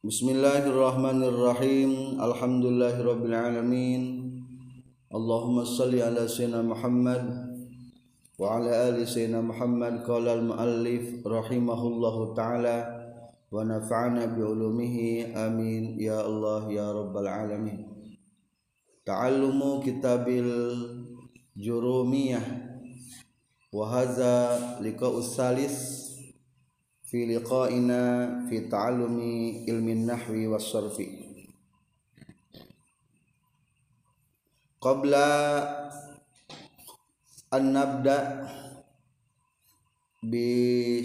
بسم الله الرحمن الرحيم الحمد لله رب العالمين اللهم صل على سيدنا محمد وعلى آل سيدنا محمد قال المؤلف رحمه الله تعالى ونفعنا بعلومه آمين يا الله يا رب العالمين تعلم كتاب الجرومية وهذا لقاء الثالث fi liqa'ina fi ta'allumi ilmin nahwi was sarfi. Qabla an nabda bi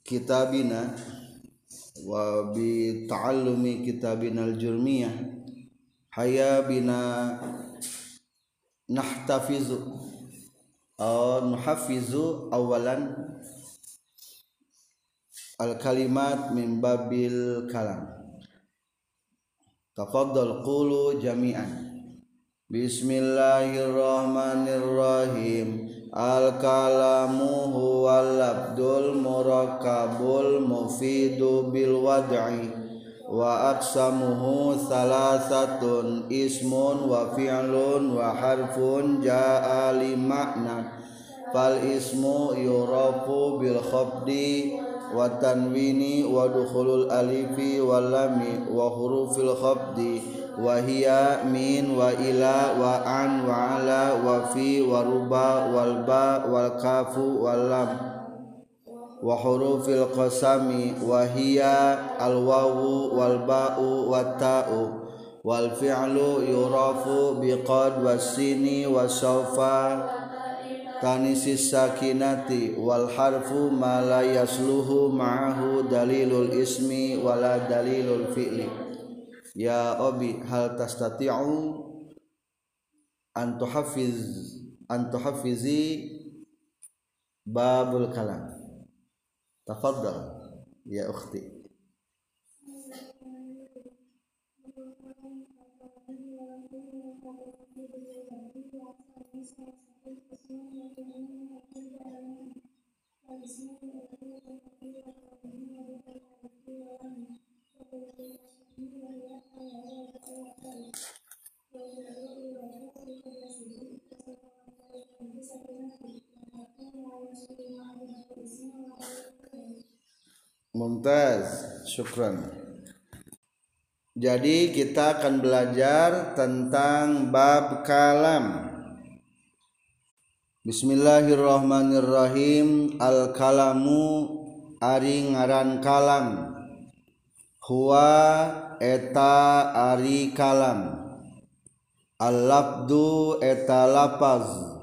kitabina wa bi ta'allumi kitabina al-jurmiyah haya bina nuhafizu awalan al kalimat min babil kalam. Tafaddal qulu jami'an. Bismillahirrahmanirrahim. Al kalamu huwal abdul murakkabul mufidu bil wad'i wa aqsamuhu salasatun ismun wa fi'lun wa harfun jaa li ma'na fal ismu yurafu bil khabdi wa tanwini wa dukhulul alifi wal lami wa hurufil khabdi wa hiya min wa ila wa an wa ala wa fi wa ruba wal ba wal kafu wal lam. Wa hurufil qasami wa hiya al wawu wal ba'u wat ta'u wal fi'lu yurafu biqad wasini wasawfa tanisis sakinati wal harfu ma la yasluhu ma'ahu dalilul ismi wala dalilul fi'li. Ya obi hal tastati'u an tuhaffiz an tuhaffizi babul kalam tafaddal ya ukhti Mumtaz, syukran. Jadi kita akan belajar tentang bab kalam. Bismillahirrahmanirrahim. Al kalamu ari ngaran kalam. Huwa eta ari kalam. Al lafdu eta lapaz.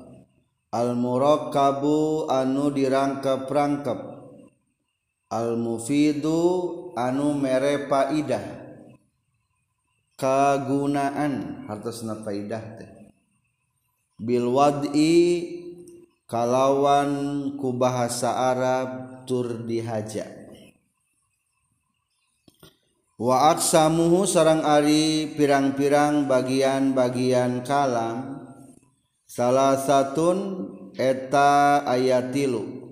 Al murakkabu anu dirangkep-rangkep Almufidu anu mere faidah kagunaan hartosna faidah teh. Bil wad'i kalawan ku bahasa Arab tur dihaja. Wa aksamuhu sarang ari pirang-pirang bagian-bagian kalam. salah satuun eta ayat tilu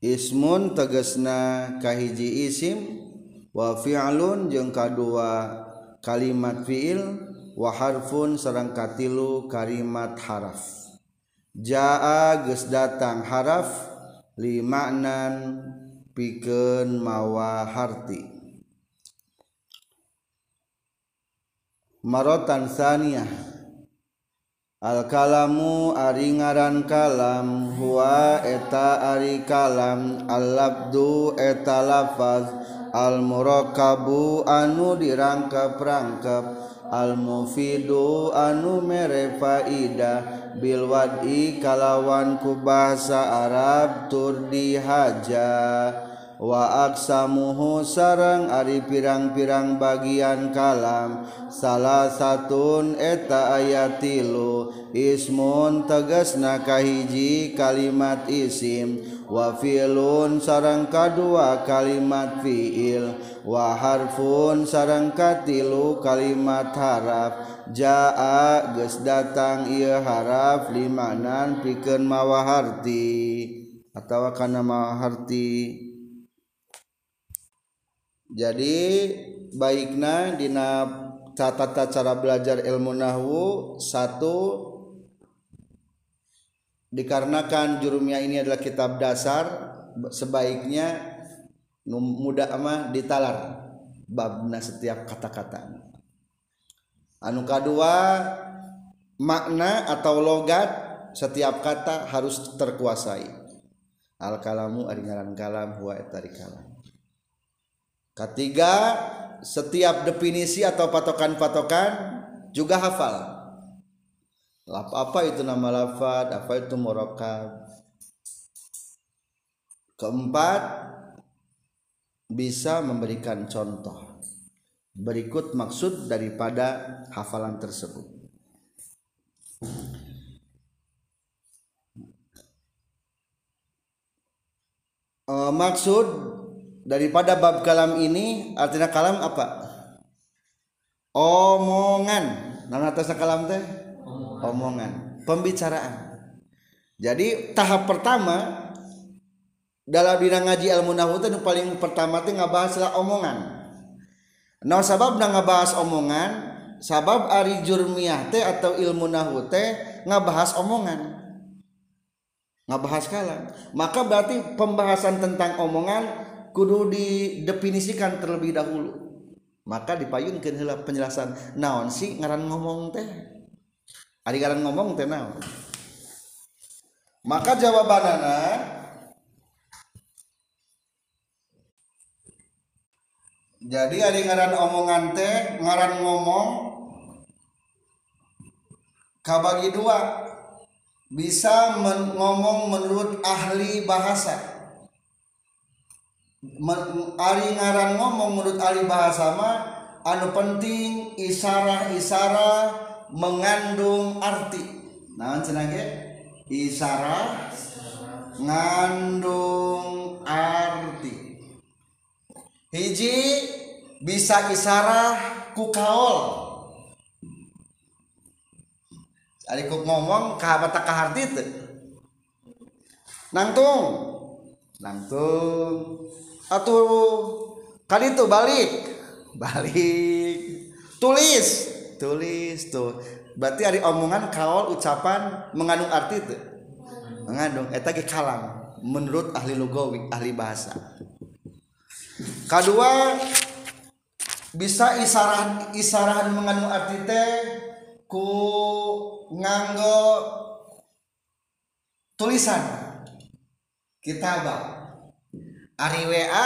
Ismun tegesna kahiji isim wafialun jeung kadua kalimat fiil waharfun serang katilu kalimat haraf. Jaa geus datang haraf li maknan pikeun mawa harti. Marotan saniyah. Alkalamu ari ngaran kalam Hua eta ari kalam Al-labdu eta lafaz Al-murakabu anu dirangkep-rangkep Al-mufidu anu mere faidah Bilwad'i kalawan ku bahasa Arab tur dihaja waaksamuhu sarang Ari pirang-pirang bagian kalam. Salah satuun eta ayat tilu. Ismun teges nakahiji kalimat isim. Wafilun sarang kedua kalimat fiil. Waharfun sarang katilu kalimat harap jaa ges datang ia harap limanan piken mawaharti atau karena mawaharti jadi baiknya dina tata cara belajar ilmu nahwu satu dikarenakan jurumnya ini adalah kitab dasar sebaiknya mudah ama ditalar babna setiap kata-kata. Anu kedua makna atau logat setiap kata harus terkuasai. Al kalamu ari kalam huwa etari kalam ketiga setiap definisi atau patokan-patokan juga hafal. Apa itu nama lafad apa itu murokab keempat bisa memberikan contoh. Berikut maksud daripada hafalan tersebut. E, maksud daripada bab kalam ini artinya kalam apa? Omongan. Nah atas kalam teh? Omongan. Pembicaraan. Jadi tahap pertama dalam bidang ngaji ilmu nahwu itu paling pertama itu ngabahas lah omongan. Nah sabab nang ngabahas omongan sabab ari jurmiyah teh atau ilmu nahwu teh ngabahas omongan. Ngabahas kalam. Maka berarti pembahasan tentang omongan kudu didefinisikan terlebih dahulu. Maka dipayunkan penjelasan. Naon sih ngaran ngomong teh? Ari ngaran ngomong teh Maka jawabanana Jadi ari ngaran omongan teh ngaran ngomong kabagi dua bisa men ngomong menurut ahli bahasa ari ngaran ngomong menurut ahli bahasa mah anu penting isarah-isarah mengandung arti. Naon cenah ge? Isara ngandung arti. Hiji bisa isara ku kaol. Ari ku ngomong ka mata ka harti teu nangtung. Nangtung atuh. Kali itu balik. Balik. Tulis. Tulis tuh. Berarti hari omongan kaol ucapan mengandung arti itu? Mengandung. Eta ge kalam menurut ahli lugawi ahli bahasa. Kedua bisa isarah isarah mengandung arti teh ku nganggo tulisan kitabah ari WA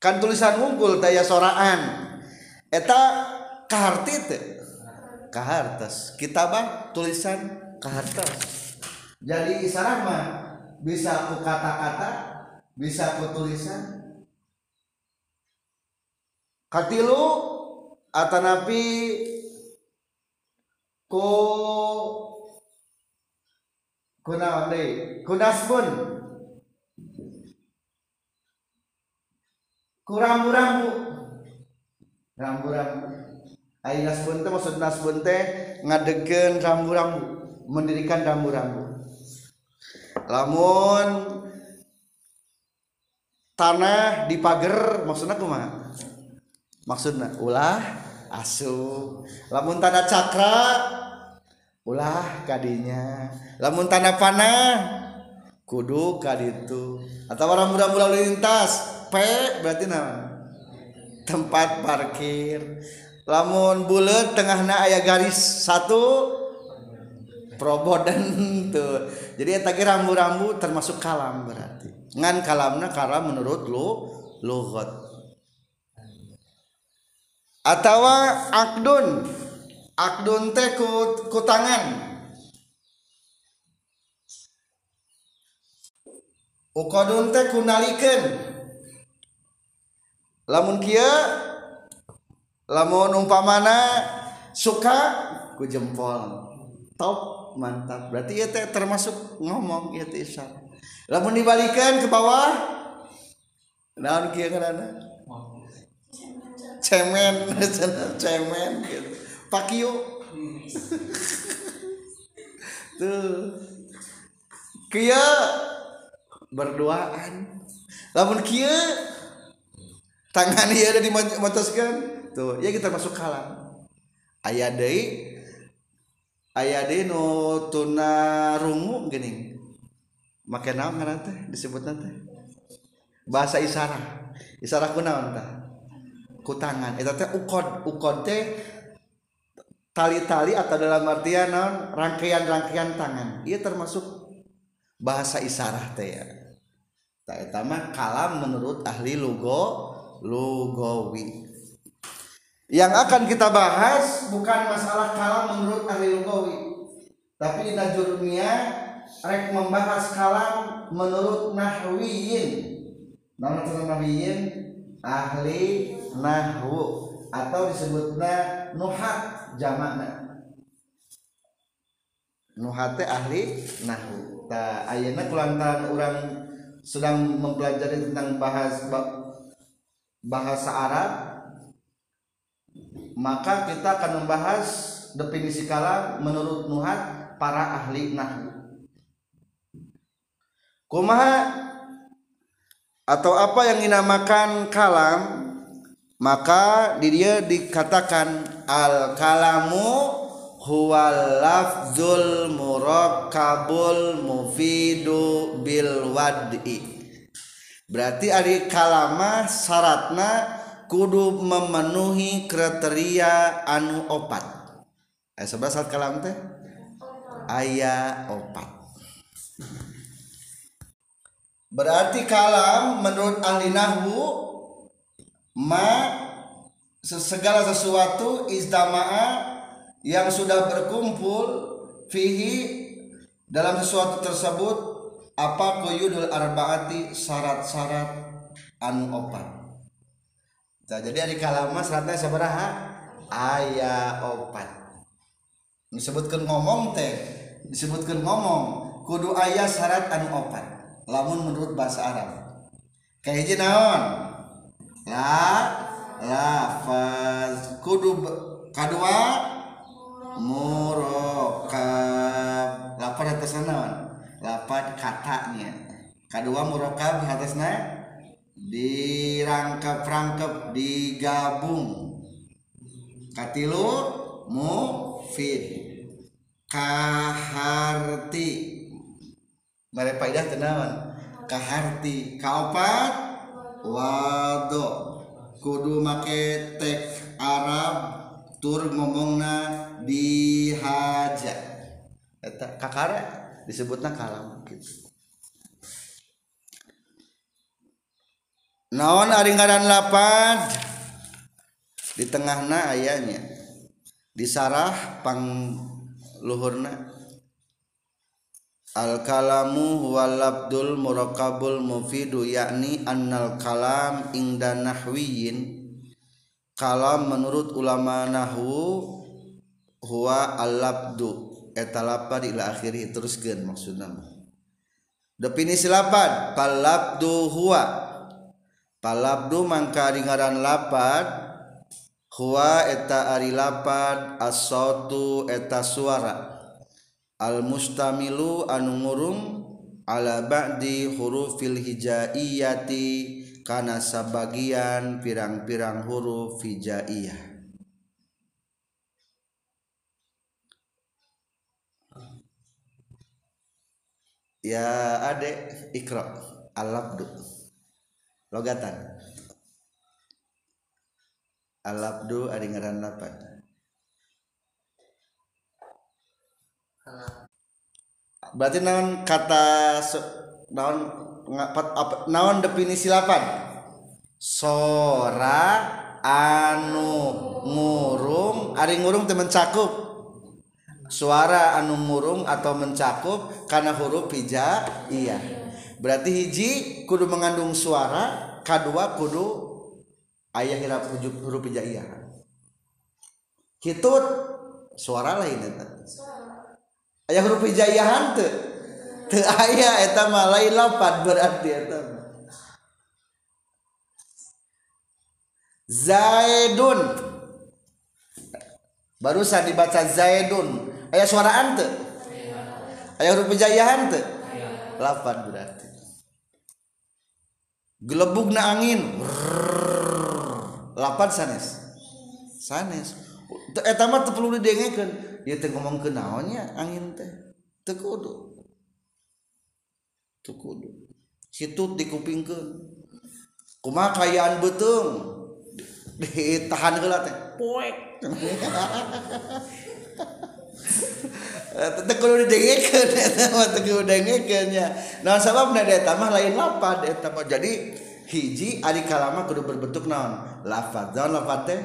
kan tulisan unggul daya soraan. Eta kaharti teh. Kahartas kitabah tulisan kahartas jadi isyarat mah bisa aku kata-kata bisa aku tulisan. Katilu atanapi ku kunaon deui kunasbun kurambu-rambu. Rambu-rambu. Ayo nasbun teh maksud nasbun teh ngadegen rambu-rambu. Mendirikan rambu-rambu. Lamun tanah di pagar maksudnya kumaha? Maksudnya ulah asu. Lamun tanah cakra ulah kadinya. Lamun tanah panah kudu kaditu. Atau rambu-rambu lalu lintas. P berarti nama tempat parkir. Lamun bulat tengahna ayah garis satu probodan tuh. Jadi eta rambu-rambu termasuk kalam berarti. Ngan kalamna kalam menurut lu lugat atau akdun. Akdun teh ku, ku ukadun teh ku nalikeun lamun kia lamun umpamana suka ku jempol. Top mantap. Berarti ya teh termasuk ngomong ya teh isyarat. Lamun dibalikan ke bawah naon kia karena cemen. Cemen gitu pakio tuh. Kia berduaan. Lamun kia tangan iya ada dimotoskan tuh ya kita masuk kalam ayah deh ayah deh no tuna rungu gini makan naon nanti disebut nanti bahasa isyarat isyarat kunaon tah? Ku tangan. Itu teh ukod. Ukod teh tali-tali atau dalam artian non rangkaian-rangkaian tangan. Iya termasuk bahasa isyarat teh ya. Tak etama kalam menurut ahli logo lugawi yang akan kita bahas bukan masalah kalam menurut ahli lugawi tapi di najurnya rek membahas kalam menurut nahwiyin. Nama nahwiyin ahli nahwu atau disebutnya nuhat jamakna nuhat ahli nahwu. Ta ayeuna kulantaran orang sedang mempelajari tentang bahas bahasa Arab maka kita akan membahas definisi kalam menurut nuhat para ahli nahwu. Kumaha atau apa yang dinamakan kalam maka di dia dikatakan al kalamu huwal lafzul murakkabul mufidu bil wad'i berarti ari kalama syaratna kudu memenuhi kriteria anu opat. Eh sebelah saat kalam teh? Ayah opat. Berarti kalam menurut ahli nahwu ma segala sesuatu izdama'a yang sudah berkumpul fihi dalam sesuatu tersebut apa kuyudul arbaati syarat-syarat anu opat? Nah, jadi dari kalama syaratnya sabaraha ayah opat. Disebutkan ngomong teh disebutkan ngomong kudu ayah syarat anu opat. Lamun menurut bahasa Arab. Kayak hiji naon? La lafaz kudu kadua? Murokab. Lapar atas naon lapan katanya. Kedua murokab atasnya dirangkap-rangkap digabung. Katilu mufid. Kaharti. Mereka paidah tenawan. Kaharti. Kaopat? Wado. Kudu make tek Arab tur ngomongna dihaja eta kakara disebutnya kalam gitu. Naon aringaran lapad? Di tengahna ayahnya. Disarah pang luhurna. Al kalamu wal abdul murakabul mufidu yakni annal kalam ingda nahwiyin. Kalam menurut ulama nahwu huwa al eta lapad ila akhiri teruskeun maksudna definisi lapad palabdu huwa. Palabdu mangka ringaran lapad huwa eta ari lapad as-sautu eta suara. Al mustamilu anu ngurung ala ba'di hurufil hijaiyati kana sabagian pirang-pirang huruf hijaiyah ya adek ikro alabdu. Logatan. Alabdu ada ngaran lapan berarti naon kata naon naon definisi lapan? Sora anu ngurung ari ngurung temen cakup suara anu murung atau mencakup karena huruf hija iya. Berarti hiji kudu mengandung suara kedua kudu ayah hirap huruf hija iya. Hitut suara lain itu ayah huruf hija iya hante te ayah eta mah lain lapat berarti eta Zaidun. Barusan dibaca Zaidun aya suaraan teu? Aya huruf pejayahan teu? Lapan berarti. Gelebugna angin. Rrrr. lapan sanes. Sanes. Eta mah teu perlu didengekeun. Ieu teh ngomong kenaonnya angin teh? Teu kudu. Teu kudu. Situt dikupingkeun. Kumaha kayaan beuteung ditahan heula teh. Poek. lain lapar jadi hiji Alikalama kudu berbentuk naon? Lafaz naon lafaz teh?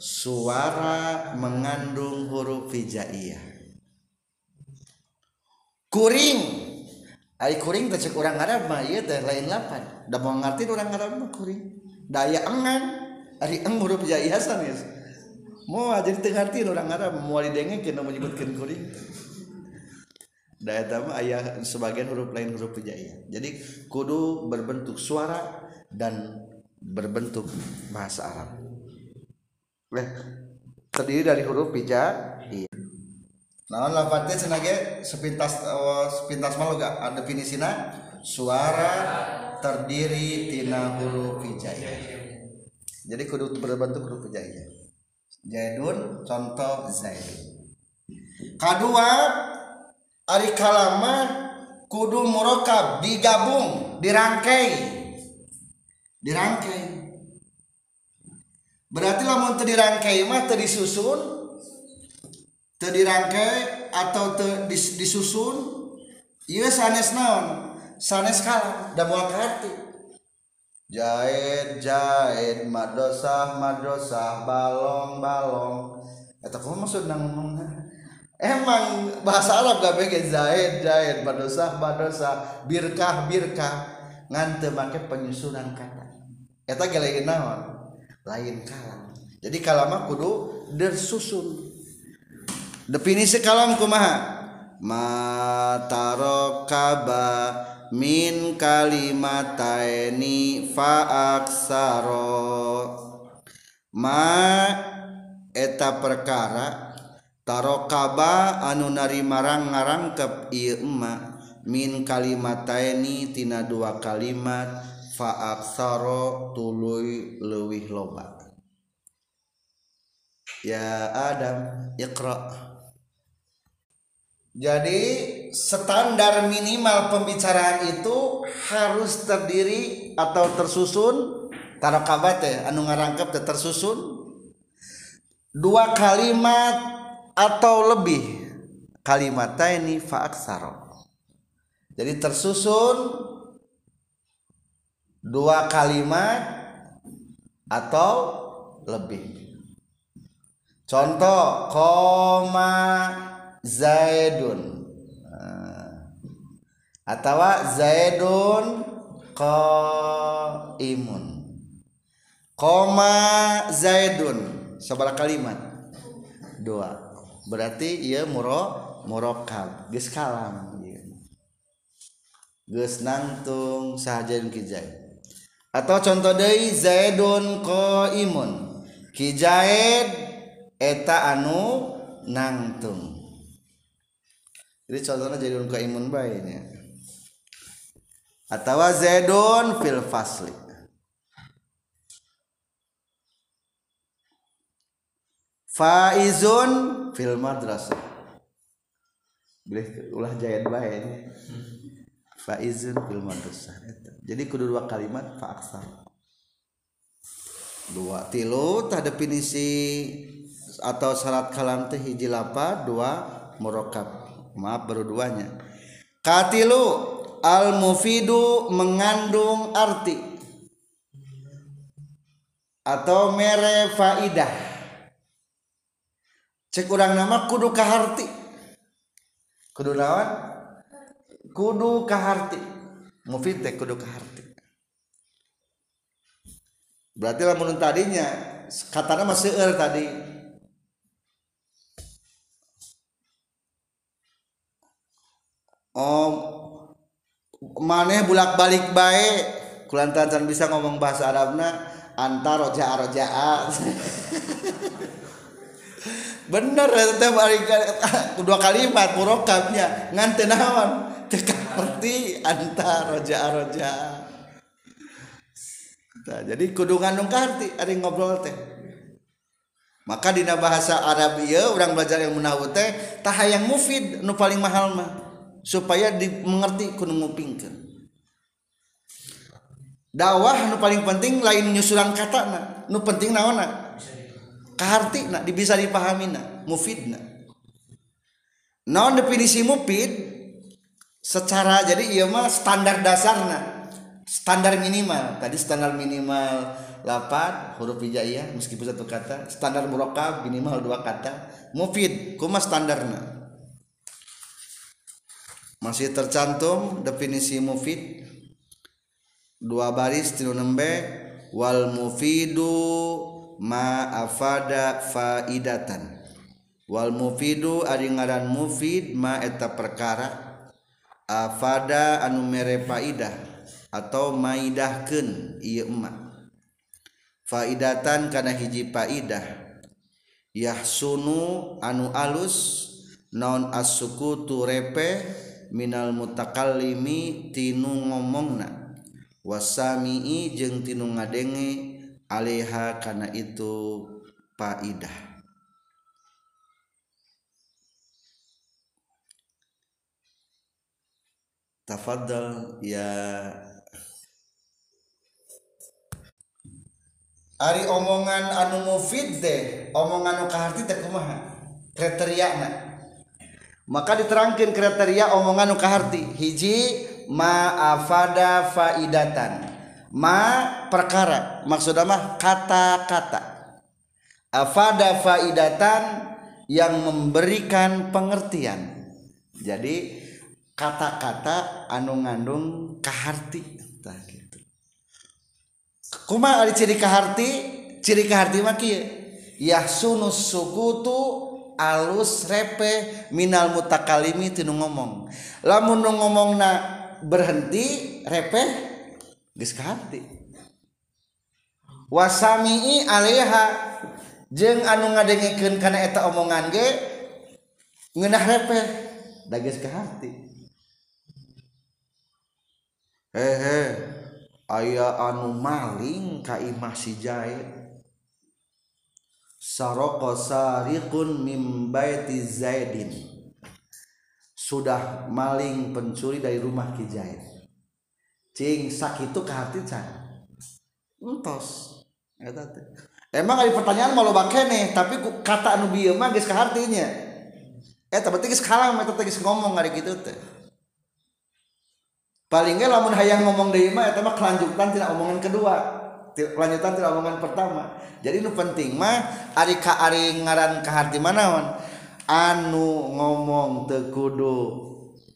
Suara mengandung huruf hijaiyah kuring. Ari kuring teh cek urang Arab mah ieu teh lain lafaz da mau ngarti urang Arab mah kuring. Daya engan ari eng huruf hijaiyah sanes mau jadi teu ngarti urang Arab mau didengekeun menyebutkeun kuring da eta mah aya sebagian huruf lain huruf hijaiyah jadi kudu berbentuk suara dan berbentuk bahasa Arab. Leh, terdiri dari huruf hija. Iya. Nah, lafadznya senage sepintas uh, sepintas malu gak ada suara terdiri tina huruf hijaiyah. Jadi kudu berbentuk huruf hijaiyah. Zaidun contoh Zaid. Kedua Ari kalama kudu murokab digabung dirangkai. Dirangkai. Berarti lamun teu dirangkai mah teu disusun teu dirangkai atau teu disusun ieu sanes naon? Sanes kalam da moal kartu jahit jahit madrasah madrasah balong balong. Eta kumaha maksud nang ngomong emang bahasa Arab gak pake Zaid Zaid madrasah madrasah birkah birkah. Ngan teu make penyusunan kata. Eta gelege naon? Lain kalam. Jadi kalam kudu dersusun. Definisi kalam kumaha? Matarokaba min kalimataini faaksaro. Ma eta perkara tarokaba anu narimarang ngarangkep ieu emma min kalimataini tina dua kalimat faaksaro tuluy leuwih loba. Ya adam iqra' jadi standar minimal pembicaraan itu harus terdiri atau tersusun tarokabat ya anu ngarangkep tersusun dua kalimat atau lebih. Kalimat ini faaksaro jadi tersusun dua kalimat atau lebih. Contoh koma Zaidun. Ah. Atau Zaidun qaimun. Koma Zaidun. Sabara kalimat. Dua. Berarti ia muro murokab. Geus kalam geus nangtung sahajain kijai. Atau contoh deui Zaidun qaimun. Kijaid eta anu nangtung jadi contohnya Zaidun imun baiknya atau Zaidun fil fasli. Faizun fil madrasah. Boleh ulah Zaid baik Faizun fil madrasah. Jadi kudu dua kalimat fa aksar. Dua tilu tah definisi atau syarat kalam teh hiji lapa dua murokab maaf baru duanya. Katilu al mufidu mengandung arti. Atau mere faidah. Cek urang nama kudu kaharti. Kudu naon? Kudu kaharti. Mufid teh kudu kaharti. Berarti lamun tadinya katana masih er tadi oh maneh bulak balik baik kulantaran bisa ngomong bahasa Arabna antar roja roja bener itu dua kalimat murokabnya. Nganten naon? Teka arti anta roja roja jadi kudungan nungkarti ada ngobrol teh. Maka dina bahasa Arab iya orang belajar yang menahu teh tah yang mufid nu paling mahal mah supaya dimengerti kudu ngupingkeun. Dakwah nu paling penting lain nyusuran katana nu penting naona kahartina bisa dipahamina mufidna. Naon definisi mufid? Secara jadi iya mah standar dasarna. Standar minimal tadi standar minimal lapan huruf hijaiyah meskipun satu kata standar murakab minimal dua kata mufid kuma standarna? masih tercantum definisi mufid. Dua baris tilu nembe. Wal mufidu ma afada faidatan. Wal mufidu ari ngaran mufid ma eta perkara. Afada anu mere faidah atau maidahkeun ieu emak. Faidatan kana hiji faidah yahsunu anu alus non as-sukutu repeh minal mutakallimi tinu ngomongna. Wasami'i jeung tinu ngadenge aleha kana itu faidah. Tafadhal ya. Ari omongan anu mufid deh omongan anu kaharti teh kumaha? Kriteria na maka diterangkan kriteria omongan anu kaharti. Hiji ma afada faidatan. Ma perkara. Maksudnya mah kata-kata. Afada faidatan yang memberikan pengertian. Jadi kata-kata anu ngandung kaharti. Kuma ari ciri kaharti? Ciri kaharti mah kieu. Yahsunus sukutu alus repe minal mutakalimi tinu ngomong. Lamun nu ngomong na berhenti repe geus kahati wasami'i alaiha jeung anu ngadengekeun kana eta omongan ge ngeunah repe da geus kahati hehe aya anu maling ka imah si jahit saroko sariqun mim baiti Zaidin. Sudah maling pencuri dari rumah Ki Zaid. Cing sakitu ka hati can entos. Emang ada pertanyaan mau loba keneh tapi kata anu bieu mah geus ka hartinya. Eta berarti geus kalam eta teh ngomong ari kitu teh. Paling nggak lamun hayang ngomong deui mah eta mah kelanjutan tidak omongan kedua lanjutan tuh omongan pertama. Jadi nu penting mah ari ka ari ngaran ka harti manaon anu ngomong teu kudu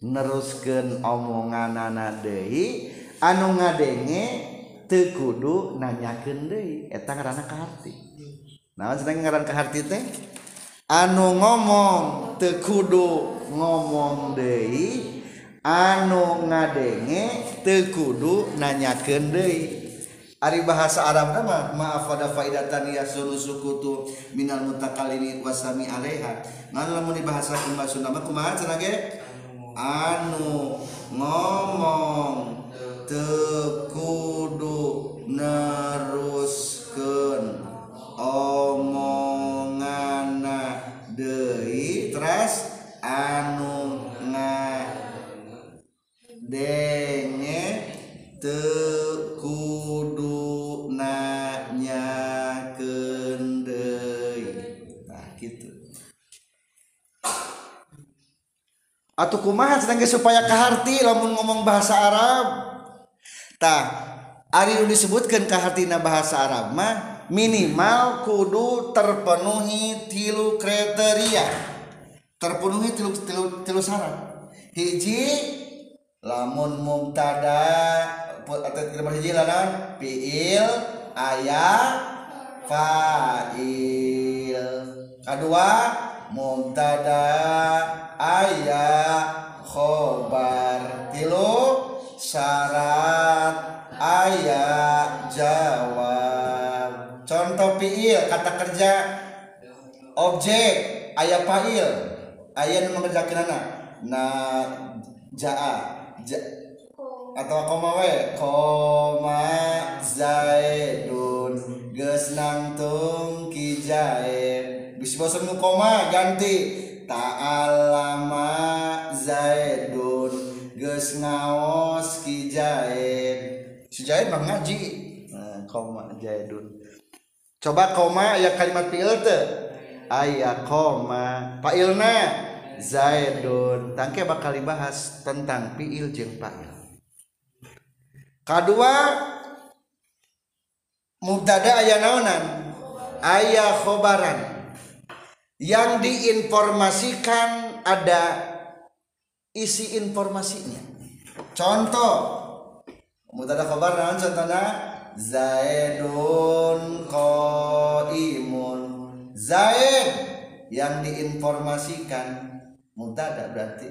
neruskeun omonganana deui anu ngadenge teu kudu nanyakeun deui. Eta ngaranna ka harti. Naon cenah ngaran ka harti teh? Anu ngomong teu kudu ngomong deui anu ngadenge teu kudu nanyakeun deui. Ari bahasa Arab nama maaf ada faidatan ya suruh sukutu minal mutakalimi wasami alaiha. Ngan lamun bahasa Sunda kumaha cenah ge? Anu ngomong tekudu neruskeun omongana deui terus anu nga tekudunanya kendei nah gitu. Atau kumaha sedangkan supaya keharti lamun ngomong bahasa Arab? Tah Ari disebutkan kehartina bahasa Arab mah minimal kudu terpenuhi tilu kriteria. Terpenuhi tilu tilu, tilu syarat. Hiji lamun mubtada berhiji lanan fiil ayat fa'il. Kedua mubtada ayat khobar. Tilu syarat ayat jawab. Contoh fiil kata kerja objek ayat fa'il. Ayat mengerjakan anak. Nah jaa ja, atau koma we koma zaidun geus nangtung ki zaid bisa basa nu koma ganti. Ta'alama zaidun geus ngaos ki zaid si zaid mah ngaji. Nah, koma zaidun. Coba koma ya kalimat fi'il teh. Aya koma fa'ilna zaidun. Tangke bakal dibahas tentang fi'il jeung fa'il. Kedua mubtada aya naonan? Aya khobaran. Yang diinformasikan ada isi informasinya. Contoh mubtada khobar naon contohna? Zaidun qaimun. Zaid yang diinformasikan mubtada berarti.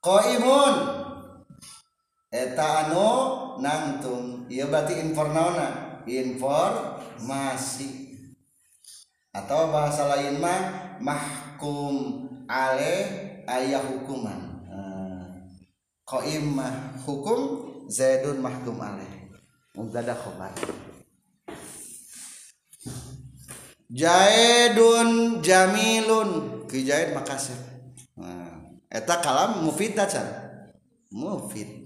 Qaimun eta anu nangtung. Iya berarti informana informasi. Atau bahasa lain mah mahkum ale ayah hukuman. Qaim mah hukum zaidun mahkum ale. Mubtada khabar Jaidun jamilun. Ki Jaid makasih. Nah, eta kalam mufid can. Mufid.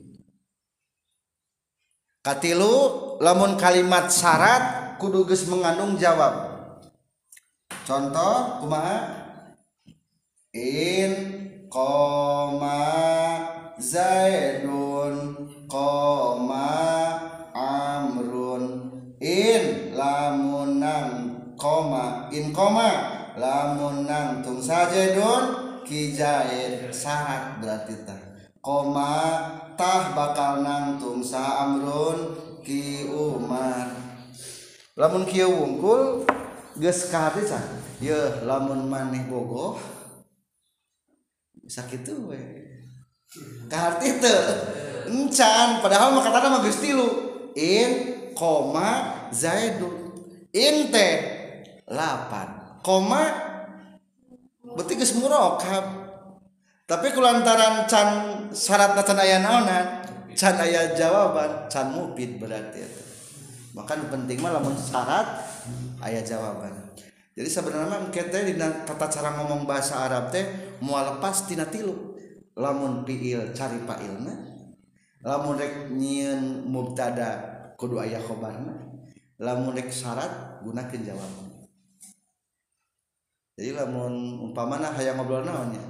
Katilu lamun kalimat syarat kudu geus mengandung jawab. Contoh kumaha? In koma Zaidun koma Amrun in lamun nang koma in koma lamun nang tung sajidun ki Zaid syarat berarti tah koma tah bakal nangtung sa amrun ki umar. Lamun kieu wungkul geus cah ye lamun maneh bogoh bisa kitu we. Kahati teu encan. Padahal mah katana mah geus tilu. In koma zaidun in teh lapan. Koma berarti geus murokab tapi kulantaran can syarat can aya naonan can aya jawaban can mufid berarti itu maka penting mah lamun syarat aya jawaban. Jadi sebenarnya kita di tata cara ngomong bahasa Arab teh mau lepas tina tilu. Lamun fiil cari fa'ilna lamun rek nyieun mubtada kudu aya khobarna lamun rek syarat gunakeun jawaban. Jadi lamun umpamana hayang ngobrol naonnya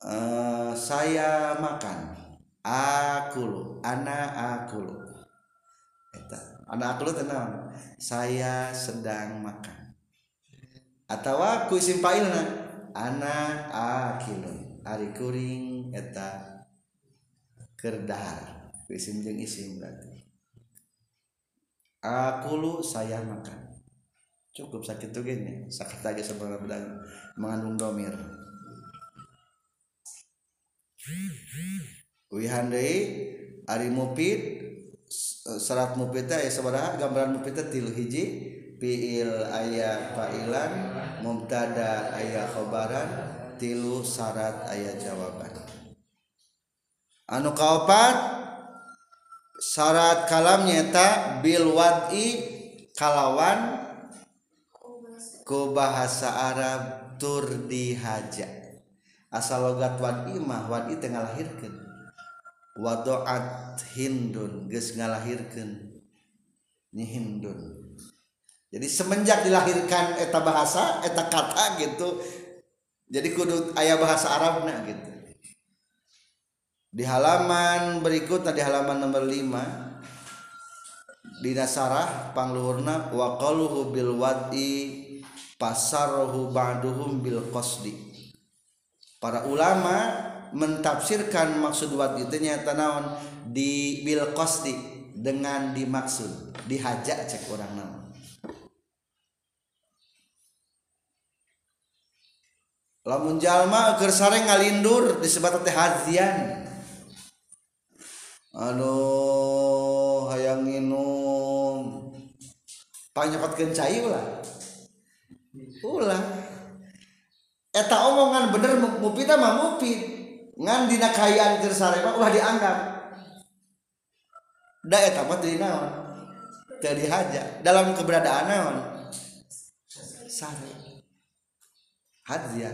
Uh, saya makan. Akulu ana akulu Eta. ana akulu tenang. Saya sedang makan. Atau aku isim pailna ana akilun ari kuring eta kerdahar. Isim jeung isim berarti. Akulu saya makan. Cukup sakit tuh gini. Sakit lagi sebenarnya mengandung domir wihan deui ari mufid syarat mufid teh aya sabaraha gambaran mufid teh tilu hiji fiil aya fa'ilan mubtada aya khabaran tilu syarat aya jawaban. Anu kaopat syarat kalam nyata bil wad'i kalawan ku bahasa Arab tur dihaja asal logat wadi mah wadi teh ngalahirkeun. Wadoat hindun geus ngalahirkeun. Nyi hindun. Jadi semenjak dilahirkan eta bahasa eta kata gitu jadi kudu aya bahasa Arabna gitu. Di halaman berikut di halaman nomor 5 di nasarah pangluhurna wa bil wadi pasarahu ba'duhum bil qasdi para ulama mentafsirkan maksud wad itu nyata naon? Di bil qasdi dengan dimaksud dihajak cek orang naon. Lamun jalma keur sare ngalindur disebut teh hadzian aduh hayang nginum. Panyokotkeun cai ulah ulah eta omongan bener mupita mah mupit. Ngan dina kayaan keur sarema ulah dianggap. Da eta mah teu naon teu dihaja dalam keberadaan naon. Sare. Hadiah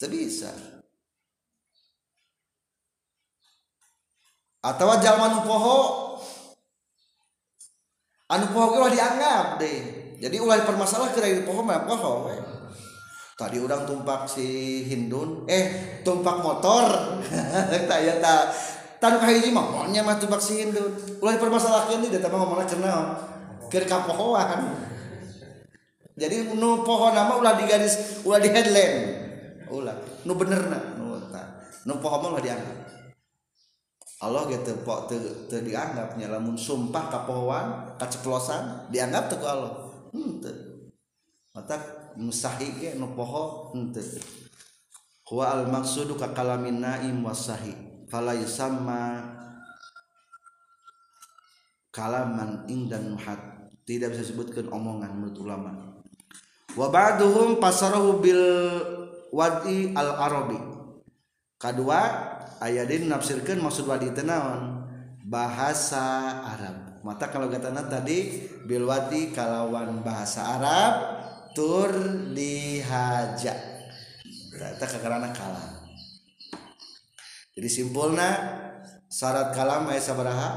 teu bisa. Atau jalma nu poho. Anu poho ulah dianggap deh. Jadi ulah permasalah keur poho mah poho we. Tadi orang tumpak si Hindun. Eh tumpak motor. Tak ya tak. Tan kahiji mah maunya mah tumpak si Hindun. Ulah permasalahan ini datang ngomongna cenah. Keur kapohoan. Jadi nu pohon nama ulah di garis ulah di headline ulah nu benerna nu ta nu pohon mah dianggap. Allah gitu pok te, te dianggapnya lamun sumpah kapohoan kaceplosan dianggap tuh Allah. Hmm, mata musahi ge nu poho henteu huwa al maqsudu ka kalamin naim wasahi fala yusamma kalaman indan nuhat. Tidak bisa disebutkan omongan menurut ulama. Wa ba'duhum pasarahu bil wadi al arabi kedua ayadin nafsirkan maksud wadi tenawan bahasa Arab. Mata kalau katana tadi bil wadi kalawan bahasa Arab tur dihaja ternyata kekarana kalam jadi simpulna syarat kalam ayat sabaraha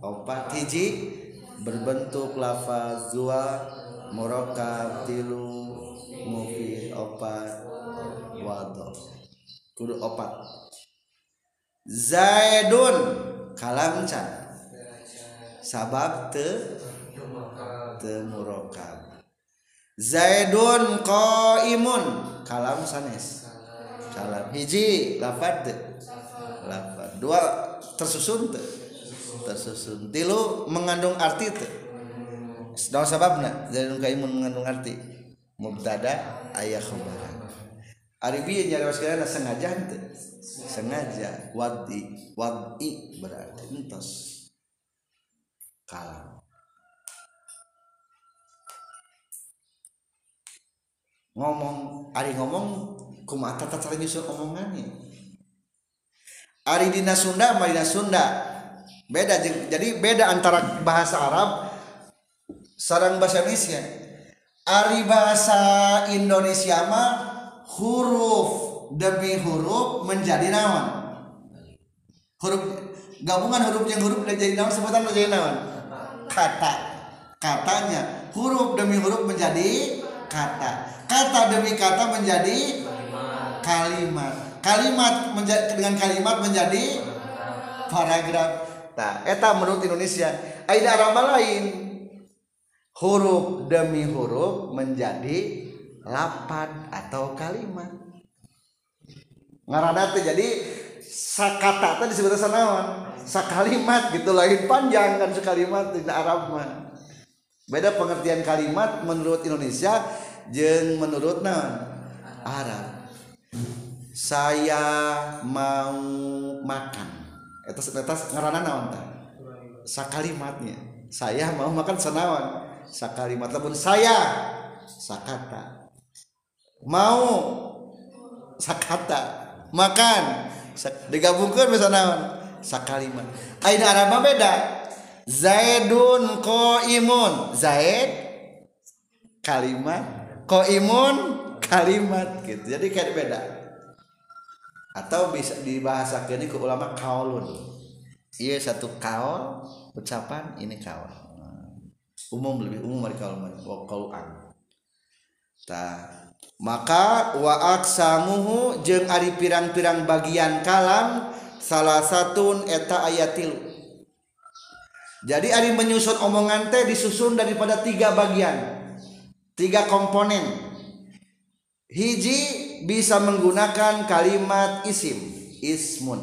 opat hiji berbentuk lafaz dua murokab tilu mufid opat wado. Kudu opat. Zaidun kalam can sabab te te murokab Zaidun qaimun. Kalam sanes. Kalam. Hiji lafad lafad dua tersusun te. Tersusun. Tilu mengandung arti te. Dalam sababna Zaidun qaimun mengandung arti. Mubtada ayah khabaran. Ari bieu nyari sekalian sengaja teu sengaja. Wadi. Wadi berarti entos. Kalam ngomong Ari ngomong kumata tata nyusun omongannya. Ari dina Sunda sama dina Sunda. Beda jadi beda antara bahasa Arab sarang bahasa Indonesia. Ari bahasa Indonesia mah huruf demi huruf menjadi nawan huruf gabungan huruf yang huruf menjadi nawan sebutan menjadi nawan kata. Katanya huruf demi huruf menjadi kata. Kata demi kata menjadi kalimat. Kalimat menjadi dengan kalimat menjadi paragraf. Nah eta menurut Indonesia ada arama lain? Huruf demi huruf menjadi lapan atau kalimat. Ngarana jadi sakata tadi disebut sanawan. Sakalimat gitu lain panjang kan sekalimat di Arab mah beda pengertian kalimat menurut Indonesia jeng menurut non Arab. Saya mau makan. Itu setetes ngarana naon tah sakalimatnya saya mau makan senawan sakalimat pun saya. Sakata mau. Sakata makan. Digabungkan misalnya sakalimat aina Arab beda Zaidun koimun Zaid? Kalimat? Koimun kalimat gitu. Jadi kayak beda. Atau bisa dibahasakan ke ulama kaulun. Iya satu kaul ucapan ini kaul. Umum lebih umum dari kaul kaulan ta maka wa aksamuhu jeung ari pirang-pirang bagian kalam salah satu eta ayatil jadi ari menyusun omongan teh disusun daripada tiga bagian. Tiga komponen. Hiji bisa menggunakan kalimat isim ismun.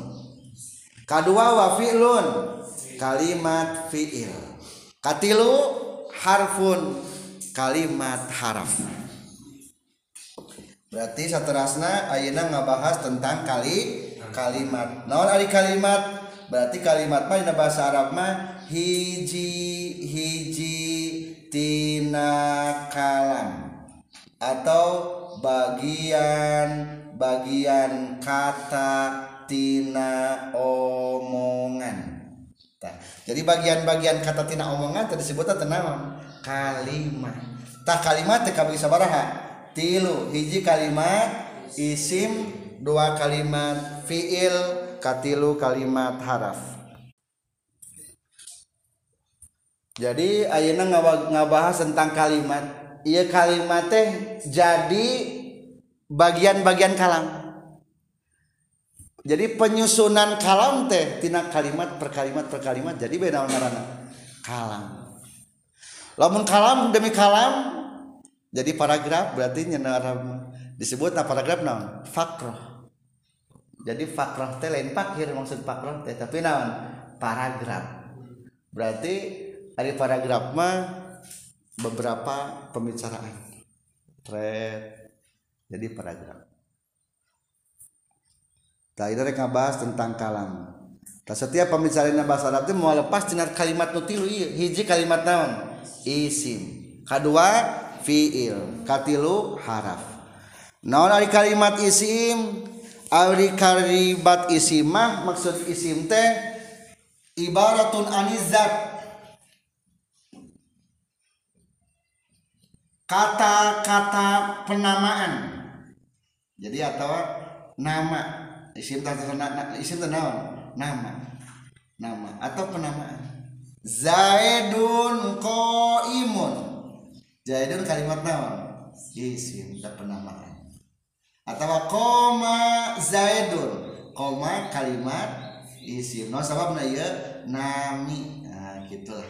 Kedua wa fi'lun kalimat fi'il. Katilu harfun kalimat haraf. Berarti saterasna ayana ngabahas tentang kali kalimat. Naon ari kalimat berarti kalimat mah bahasa Arab mah hiji hiji tina kalam atau bagian bagian kata tina omongan. Jadi bagian-bagian kata tina omongan tadi disebut tenawan kalimat. Tak kalimat teh bisa baraha tilu. Hiji kalimat isim dua kalimat fiil katilu kalimat haraf. Jadi ayeuna ngabahas tentang kalimat iya kalimat teh jadi bagian-bagian kalam. Jadi penyusunan kalam teh tina kalimat per kalimat per kalimat jadi beda ngaranna kalam. Lamun kalam demi kalam jadi paragraf berarti nyana disebut paragraf naon? Fakroh jadi fakroh teh lain pakir maksud fakroh teh tapi naon paragraf berarti ada paragraf mah beberapa pembicaraan thread jadi paragraf Tah itu rek ngabahas tentang kalam. Tah setiap pembicaraan bahasa Arab itu mau lepas tina kalimat nutilu iya. Hiji kalimat naon? Isim. Kedua fiil. Katilu haraf. Naon ari kalimat isim? Ari kalimat isimah maksud isim teh ibaratun anizat kata-kata penamaan. Jadi atau nama. Isim isim naon? Nama. Nama atau penamaan. Zaidun imun Zaidun kalimat naon? Isim dan penamaan atau koma zaidun. Koma kalimat isim no sabab na ya nami. Nah gitulah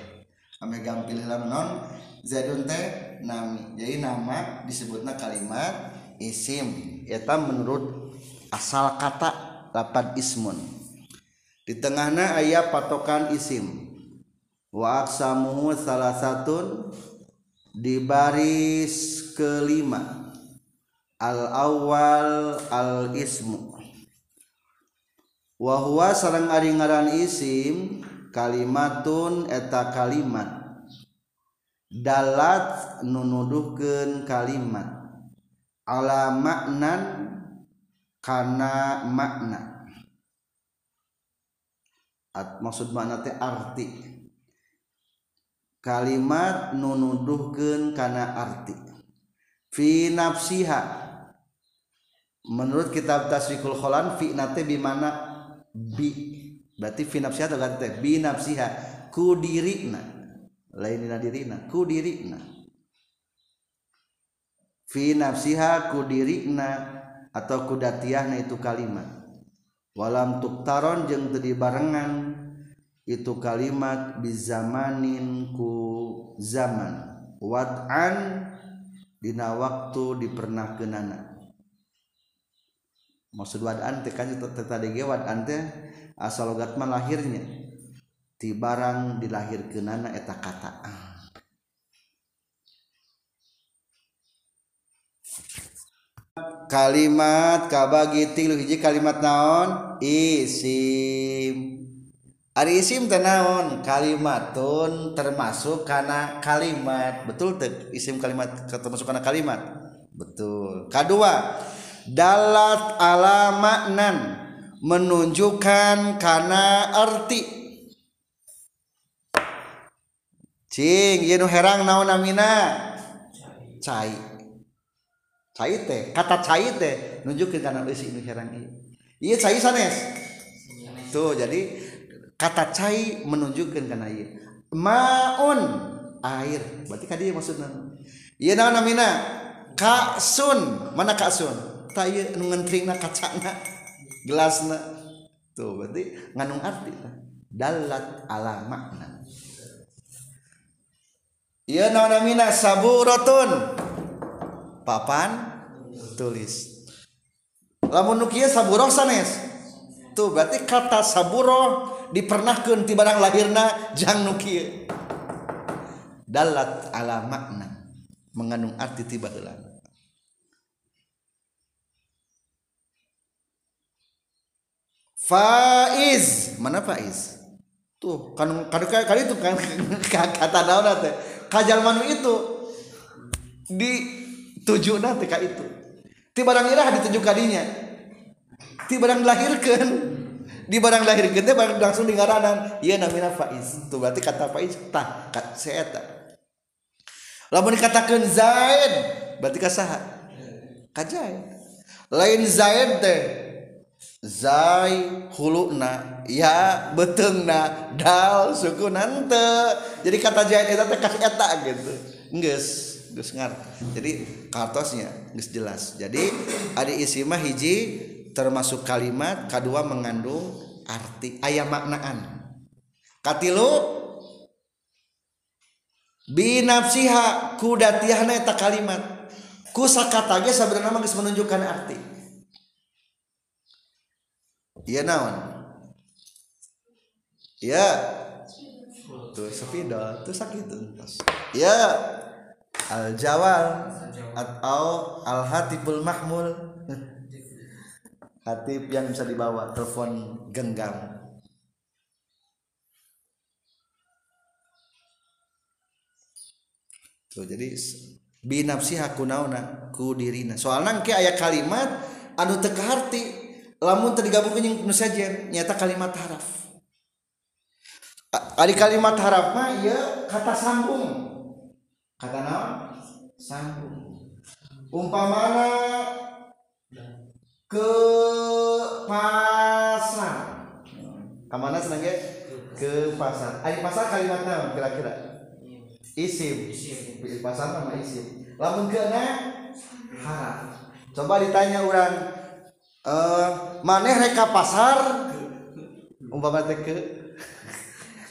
kami gampil dalam non. Zaidun teh nami. Jadi nama disebutnya kalimat isim. Eta menurut asal kata lapan ismun. Di tengahnya ayat patokan isim. Wa aksamuhu salah satun di baris kelima. al-awal al-ismu. Wahwa sarang ari ngaran isim kalimatun eta kalimat. Dalat nunuduhkeun kalimat. Ala maknan kana makna. At, maksud makna teh arti. Kalimat nunuduhkeun kana arti. Fi nafsiha. Menurut kitab tasrikul kholan fi nate bi mana? Bi. Berarti fi nafsiha atau teh bi nafsiha. Ku dirina lainina dirina ku dirina fi nafsiha ku dirina atau kudatiahna itu kalimat. Walam tuktaron jeng tadi barengan itu kalimat bizamanin ku zaman. Wad'an dina waktu kenana maksud wad'an teh kan tadi ge wad'an teh asal logat lahirnya. Ti barang dilahirkeunana eta kata. Kalimat kabagi tilu hiji kalimat naon? Isim. Ari isim tenaon kalimatun termasuk karena kalimat. Betul tuh isim kalimat termasuk karena kalimat? Betul. Kedua dalat ala maknan. Menunjukkan karena arti. Cing ieu herang naon namina? Cai. Cai teh kata cai teh nunjukin karena isi ini heran ini iya cai sanes. Tuh jadi kata cai menunjukkan karena iya maun air. Berarti kadi maksudnya iya nama namina? Kaksun mana kaksun tayu nu ngentrina kacana gelasna. Tuh berarti nganung arti dalat ala makna Iya namina saburotun papan tulis. Lamun nukia saburoh sanes tuh berarti kata saburoh dipernahkeun ti barang lahirna jang nukia dalat ala makna mengandung arti tiba heula Faiz. Mana Faiz? Tuh kan kan kali itu kan kata naon teh. Kajal manu itu di tujuh nanti ka itu. Ti barang irah dituju kadinya ti barang dilahirkan di barang lahirkan teh barang langsung di ngaranan ieu namina Faiz. Tuh berarti kata Faiz tah kat seeta lamun dikatakeun Zaid berarti kasaha kajaid lain Zaid teh zai huluna ya betengna. Dal suku nante jadi kata zaid itu teh eta gitu. Geus geus ngar. Jadi kartosnya geus jelas. Jadi ada isi mah hiji termasuk kalimat kedua mengandung arti ayam maknaan. Katilu binafsiha kudatiahna eta kalimat. Kusakata ge sebenarnya mah menunjukkan arti iya naon? Ya tuh sepeda tuh sakit tuh. Ya al jawal atau al hatibul mahmul. Hatib yang bisa dibawa telepon genggam. Tuh jadi binafsi hakunauna ku dirina. Soalnya ke ayat kalimat anu teka harti lamun tergabung yang nusajen nyata kalimat haraf. Ada kalimat haraf mah ya kata sambung. Kata naon? Sambung. Umpamana ke pasar ke mana senangnya ke pasar Ari pasar kalimat naon kira-kira? Isim. Pasar nama isim. Lamun ke na harap coba ditanya orang uh, maneh reka pasar. Umpama teh ke.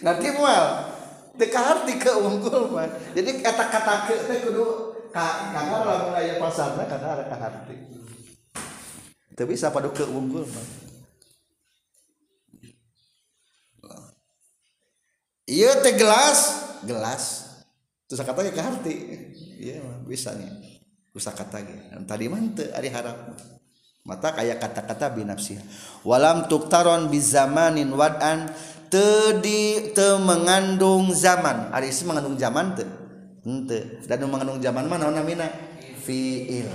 Nanti mual. Teka kaharti ke unggul mah jadi eta kata ke teh kudu ka kagar lamun aya pasarna kada ada kaharti teu bisa padu ke unggul mah iya teh gelas. Gelas. Terus katanya kaharti iya bisa nih. Usah kata tadi mah teu ari harap. Mata kayak kata-kata binafsi walam tuktaron bizamanin wad'an tedi te mengandung zaman. Ari mengandung zaman te. Ente. Dan mengandung zaman mana namina fiil.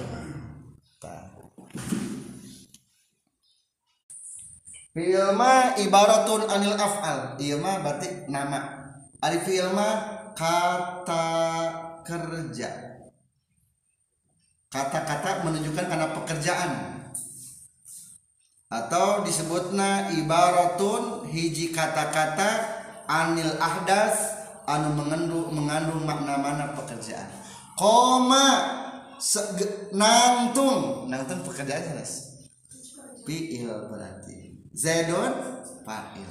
Fi'il ma ibaratun anil af'al. Ieu mah berarti nama. Ari fi'il kata kerja. Kata-kata menunjukkan karena pekerjaan atau disebutna ibaratun hiji kata-kata anil ahdas anu mengandung mengandung makna mana pekerjaan. Koma nangtung. Nangtung pekerjaan jelas fi'il berarti. Zaidun fa'il.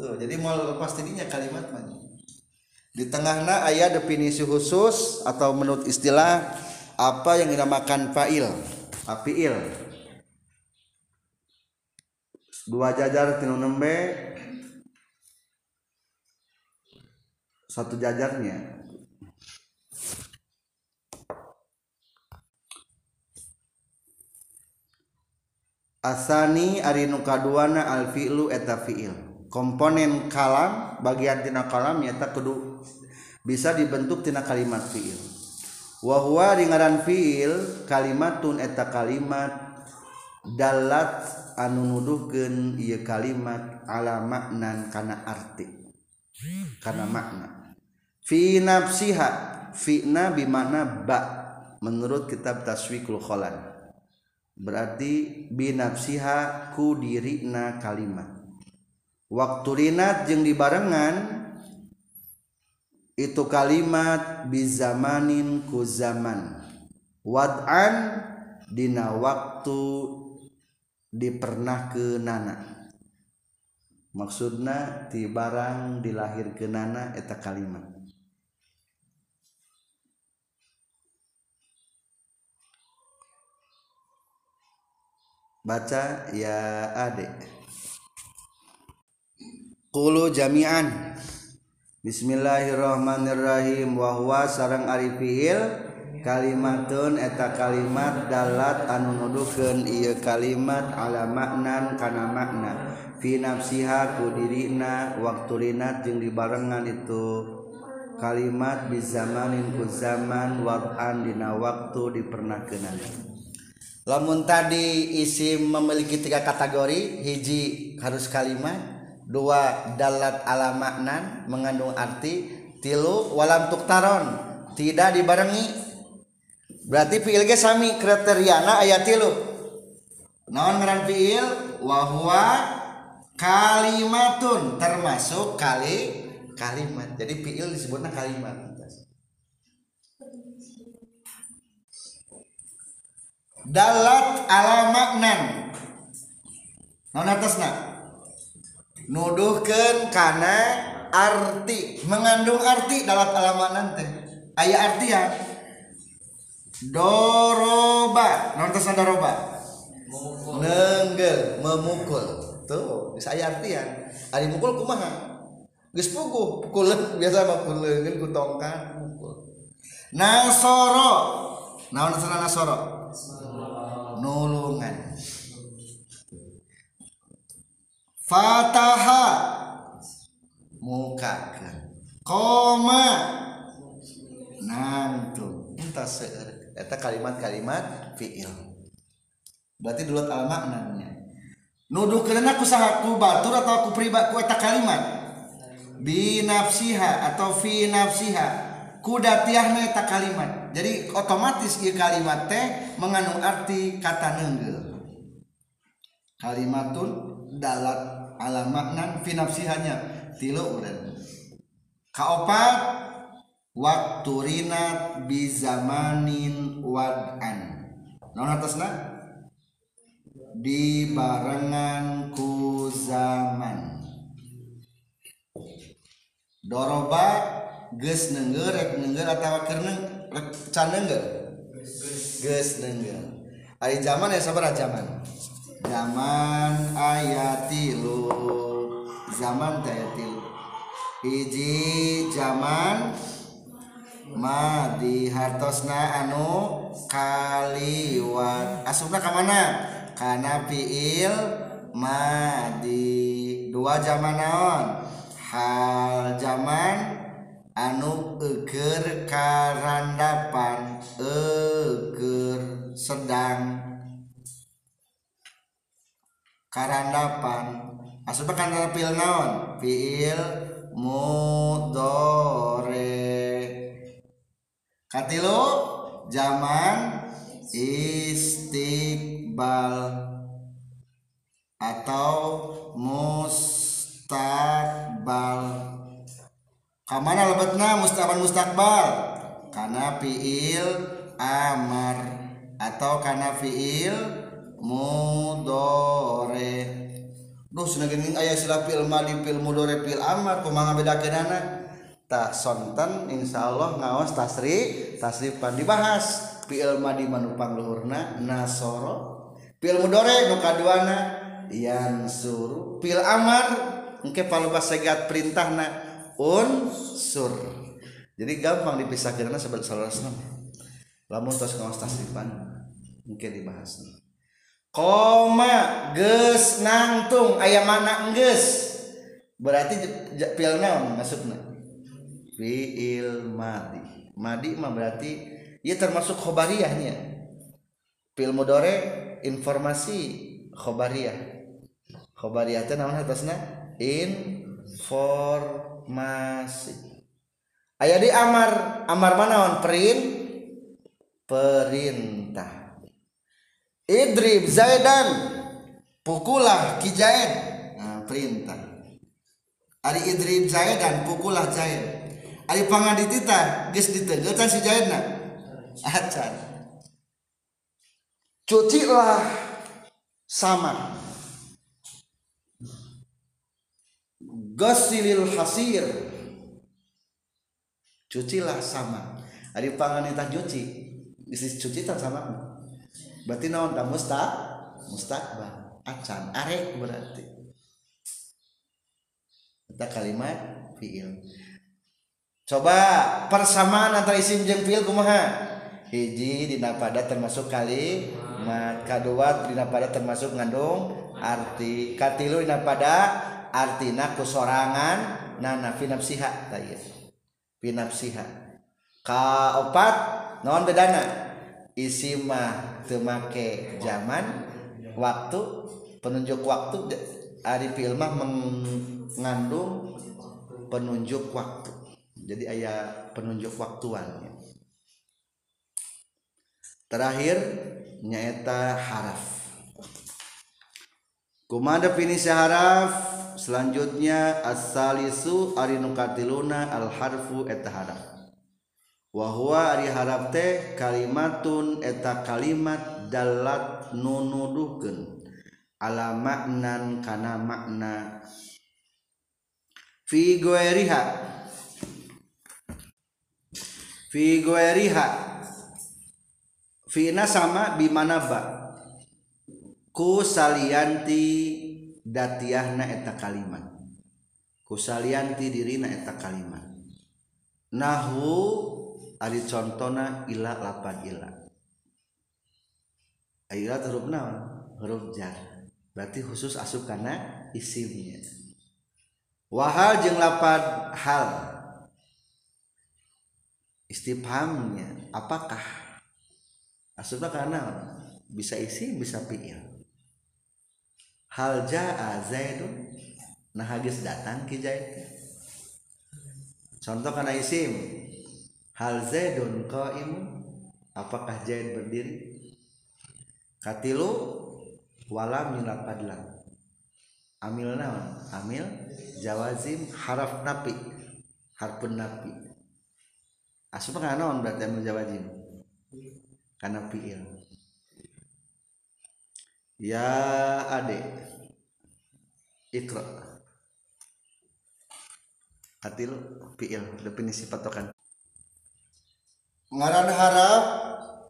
Tuh jadi mau lepas tidinya kalimat mana di tengahnya ayat definisi khusus atau menurut istilah apa yang dinamakan fa'il? Apiil dua jajar tinu nembe. Satu jajarnya. Asani ari nu kaduana al fi'lu eta fi'il. Komponen kalam bagian tina kalam nyata kudu bisa dibentuk tina kalimat fi'il. Wa huwa ringaran fi'il kalimatun eta kalimat dalat anu nuduhkeun ieu kalimat ala maknan kana arti. Kana makna. Fi nafsiha fi'na bi makna ba menurut kitab taswikul kholan. Berarti binafsiha ku dirina kalimat. Waktu rinat jeng dibarengan itu kalimat bizamanin ku zaman. Wad'an dina waktu dipernah ke nana. Maksudna ti barang dilahir ke nana eta kalimat. Baca ya adek Kulu jami'an. Bismillahirrahmanirrahim. Wahwa sarang ari fiil kalimatun eta kalimat dalat anu nuduhkeun ieu kalimat ala maknan kana makna. Fi nafsiha ku dirina waktulina jeung dibarengan itu. Kalimat di zamanin ku zaman wadan dina waktu dipernakeunana. Lamun tadi isim memiliki tiga kategori hiji harus kalimat dua dalat ala maknan mengandung arti tilu walam tuktaron tidak dibarengi. berarti fiil ge sami kriteriana aya tilu. Naon ngaran fiil? Wa huwa kalimatun termasuk kali kalimat. Jadi fiil disebutnya kalimat. Dalat ala maknan. Naon atasna? Nuduhkeun kana arti. Mengandung arti dalat ala maknan teh. Aya artian. ya doroba. Non atasna doroba? Nenggel memukul. Tuh bisa aya artian. Ari mukul kumaha? Geus puguh pukuleun biasa mah pukuleun ku tongkat mukul. Nasoro. Naon nasoro? Nulungan. Fataha. Muka koma. Nantu entah seueur eta kalimat-kalimat fiil. Berarti dulu al maknanya. Nuduh karena aku ku batur atau aku pribadi ku eta kalimat? Binafsiha atau fi nafsiha. Kuda tiahna eta kalimat. Jadi otomatis ieu kalimat teh mengandung arti kata nenggel kalimatun dalat ala maknan fi nafsihanya. Tilu ulen kaopat waktu rinat bizamanin wad'an. Naon atasna? Di barengan ku zaman. Doroba geus nengger rek nengger atawa keur rek can nengger geus nengger ari zaman ya sabaraha zaman. Zaman ayatilu zaman teh hiji zaman madi hartosna anu kaliwat. Asupna ka mana? Kana fiil madi dua zaman naon? Hal zaman anu eger karandapan eger sedang karandapan. Asupna kana fiil naon? Fiil mudore katilu zaman istiqbal atau mustakbal kamana lebatna mustaban mustakbal karena fiil amar atau karena fiil mudore. Duh sudah gini ayah sila fiil madi fiil mudore fiil amar kumanga bedakeun anak tak sonten insyaallah ngawas tasri tasrifan dibahas. Fiil madi manupang luhurna nasoro. Fiil mudore nu kaduana yansuru fiil amar engke palebas segat perintahna unsur jadi gampang dipisah karena sebagai salah senam. Lamun tos ngawas tasrifan mungkin dibahas koma ges nangtung ayam mana geus? Berarti fiil naon maksudna fiil madi madi mah berarti ya termasuk khobariyahnya. Fiil mudore informasi khobariyah. Khobariyah teh naon atasna? Inform masih ayah di amar. Amar mana on perin? Perintah. Idrib zaidan. Pukulah kijaid nah, perintah. Ari idrib zaidan pukulah zaid ari pangaditita geus ditegetan si zaidna acan cucilah sama Gosilil hasir. Cucilah sama Ari panganita cuci isi cuci tak sama berarti naon tak musta? Mustaqbal. Acan arek berarti. Kita kalimat fiil coba persamaan antara isim jeung fiil kumaha? Hiji dina pada termasuk kalimat kedua dina pada termasuk ngandung arti katilu dina pada artina kusorangan nana finapsiha tayar finapsiha. Ka opat non bedana? Isimah temake zaman waktu penunjuk waktu ari filmah mengandung penunjuk waktu jadi ayah penunjuk waktuan ya. terakhir nyaeta haraf. Kuma definisi haraf? Selanjutnya as-salisu ari nukatiluna al harfu eta haraf. Wa huwa ari haraf teh kalimatun eta kalimat dalat nunuduhkeun ala maknan kana makna. Fi goeriha. fi guairiha fi sama bimanaba ku salianti datiahna eta kalimat ku salianti dirina eta kalimat nahu ari contona ila lapan ila. Ila huruf naon? Huruf jar. Berarti khusus asup karena isimnya. Wahal jeng lapan hal. Istifhamnya apakah? Asupna karena bisa isi bisa fiil. Hal jaa zaidun nah hadis datang ki zaid contoh karena isim hal zaidun qaimun apakah zaid berdiri? Katilu wala milapad lam amil naon? Amil jawazim haraf napi harpun napi asup kan naon berarti amil jawazim karena fiil ya ade ikra atil fiil definisi patokan. Ngaran harap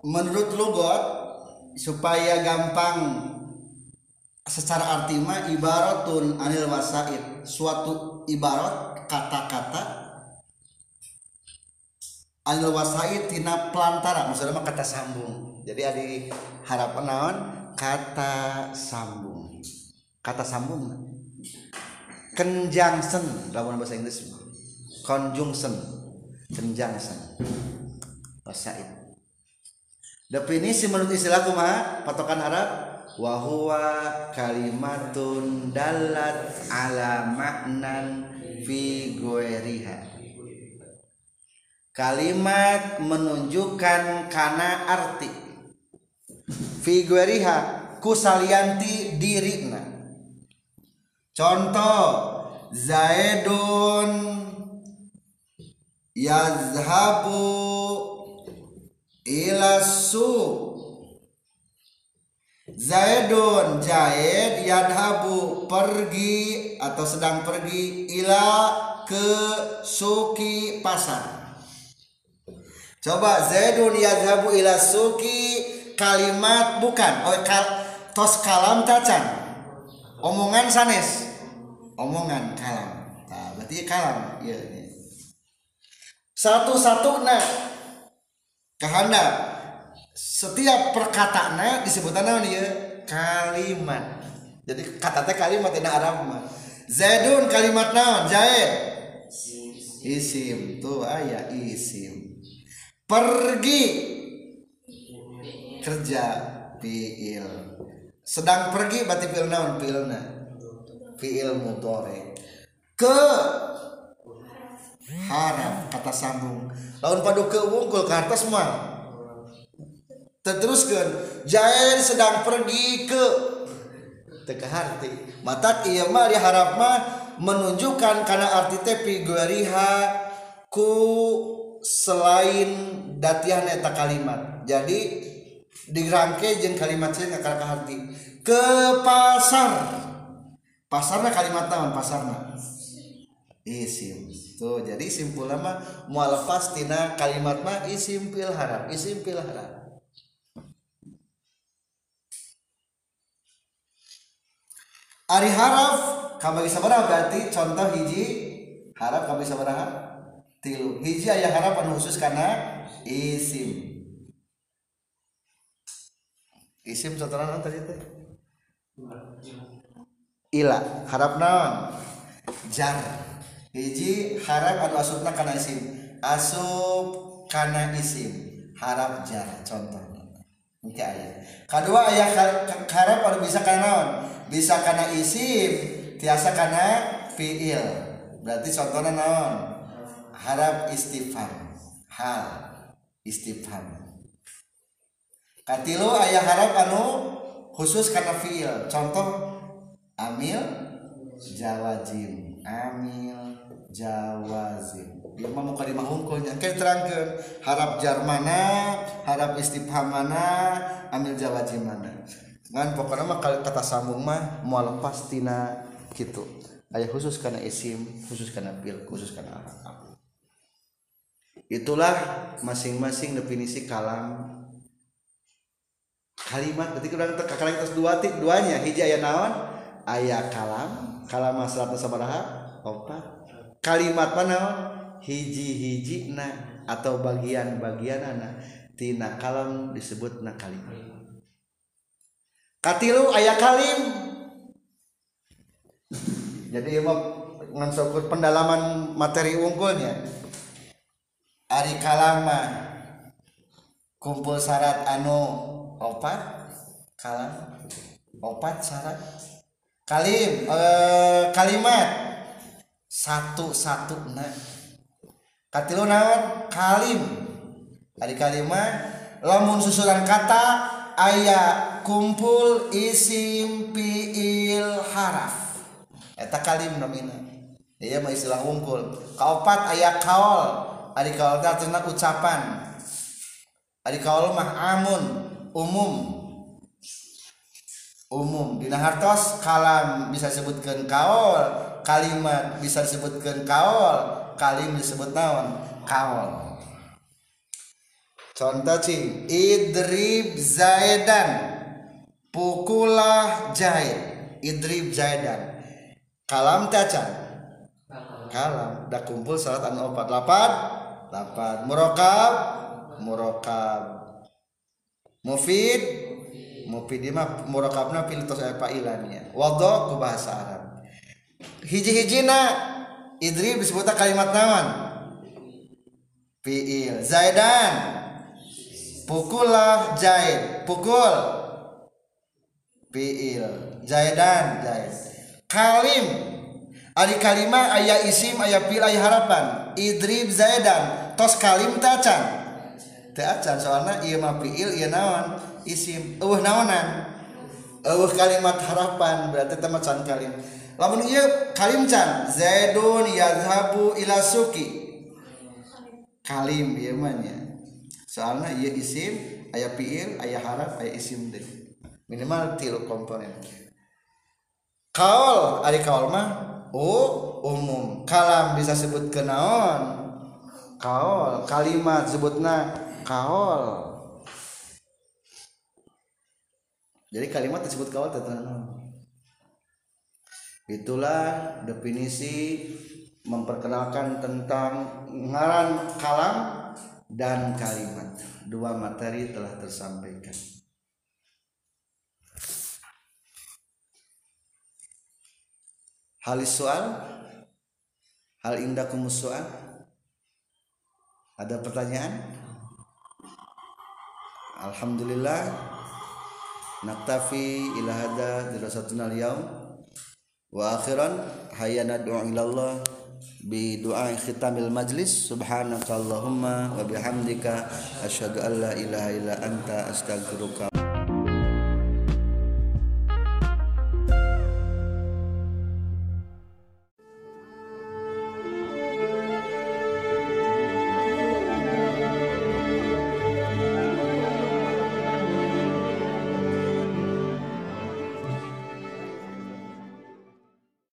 menurut lugot supaya gampang. Secara arti mah ibaratun anil wasaid. Suatu ibarat kata-kata anil wasaid tina pelantara maksudnya mah kata sambung. Jadi ada harapan naon? Kata sambung. Kata sambung. Conjunction dalam bahasa Inggris conjunction conjunction wasaid definisi menurut istilah kumaha patokan Arab wahwa kalimatun dalat ala maknan fi goeriha kalimat menunjukkan kana arti. Fi goeriha kusalianti dirina contoh zaidun yazhabu ila suq Zaidun Zaid yadhabu pergi atau sedang pergi ila ke suki pasar. Coba Zaidun yadhabu ila suki kalimat bukan. Oh kal, tos kalam tacan omongan sanes. Omongan kalam. Nah, berarti kalam. Ya, ya. satu satu nah kehendak. Setiap perkataannya disebutkan apa ya? Kalimat. Jadi kata teh kalimat tidak Arab mah Zaidun kalimat naon? Zaid? Isim. Tuh ayah isim pergi. Kerja fiil sedang pergi berarti fiil naon? Fiilna fiil mutore. Ke. Harap kata sambung. Lawan padu ke wungkul ke atas mah. Teruskan Jair sedang pergi ke. Teka hati mata iya mah diharap mah menunjukkan karena arti tepi guariha ku selain datian eta kalimat. Jadi dirangke jeng kalimat saya nggak ke hati ke pasar. Pasarnya kalimat naon? Pasarnya isim. Tuh jadi simpul mah mualafas tina kalimat mah isim pil harap isim pil harap Ari haraf kami bisa berapa berarti contoh hiji harap kami bisa berapa tilu. Hiji ayah harap anu khusus karena isim. Isim contohnya naon tadi teh? Ila harap naon? Jar. Hiji harap anu asupna karena isim. Asup karena isim. Harap jar contohnya kedua ayah. Harap kalau bisa karena naon? Bisa karena isim tiasa karena fiil. Berarti contohnya naon? Harap istifham hal istifham katilu ayah harap anu khusus karena fiil. Contoh amil jawazim amil jawazim ya mah muka di mahungkulnya. Kayak terangkan harap jar mana harap istifham mana amil jawazim mana. Kan pokoknya mah kalau kata sambung mah mual tina gitu ayah khusus karena isim khusus karena fiil khusus karena harap. Itulah masing-masing definisi kalam. Kalimat berarti kurang kalimat dua tik duanya. Hiji ayat naon? Ayat kalam. Kalam masalah sabaraha opat kalimat mana hiji-hiji na atau bagian-bagian na tina kalam disebut na kalimat katilu ayat kalim. Jadi mau ngansokur pendalaman materi unggulnya Ari Kalama kumpul syarat anu opat? Kalam opat syarat? Kalim e, kalimat. Satu satu nah katilu naon? Kalim. Ari kalimat lamun susulan kata ayah kumpul isim fiil haraf. Eta kalim nomina iya mah istilah wungkul. Kaopat ayah kaol. Ari kaol teh ucapan. Ari kaol mah amun umum. Umum. Dina hartos kalam bisa disebutkan kaol kalimat bisa disebutkan kaol kalim disebut naon? Kaol contoh cing idrib zaidan. Pukulah zaid idrib zaidan. Kalam tacan kalam. Dah kumpul salat anu opat lapat lapan murokab? Murokab. Mufid? Mufid. Mah murokabna tos eh, fa'ilannya wado ku bahasa Arab. Hiji-hijina idrib disebutnya kalimat naon? Fiil. Zaidan. Pukullah zaid. Pukul. Fiil. Zaidan zaid. Kalim. Ari kalimah aya isim aya fiil aya harapan. Idrib zaidan tos kalim tacan teu acan soalna ieu mah fiil ieu naon? Isim eueuh naonan. Eueuh kalimat harapan berarti teh macan kalim. Lamun ieu kalim can zaidun yadhabu ila suki. Kalim ieu mah nya. Soalna ieu isim aya fiil aya harap aya isim deh. Minimal tilu komponen. Kaul ari kaul mah oh umum. Kalam bisa sebut ke naon? Kaol. Kalimat sebutna kaol. Jadi kalimat disebut kaol tetenan itulah definisi memperkenalkan tentang ngaran kalam dan kalimat. Dua materi telah tersampaikan halis soal hal indakum soal. Ada pertanyaan? Alhamdulillah naktafi ila hada dirasatuna al-yaum wa akhiran hayya nad'u ila Allah bi du'a khitamil majlis. Subhanaka allahumma wa bihamdika asyhadu an la ilaha illa anta astaghfiruka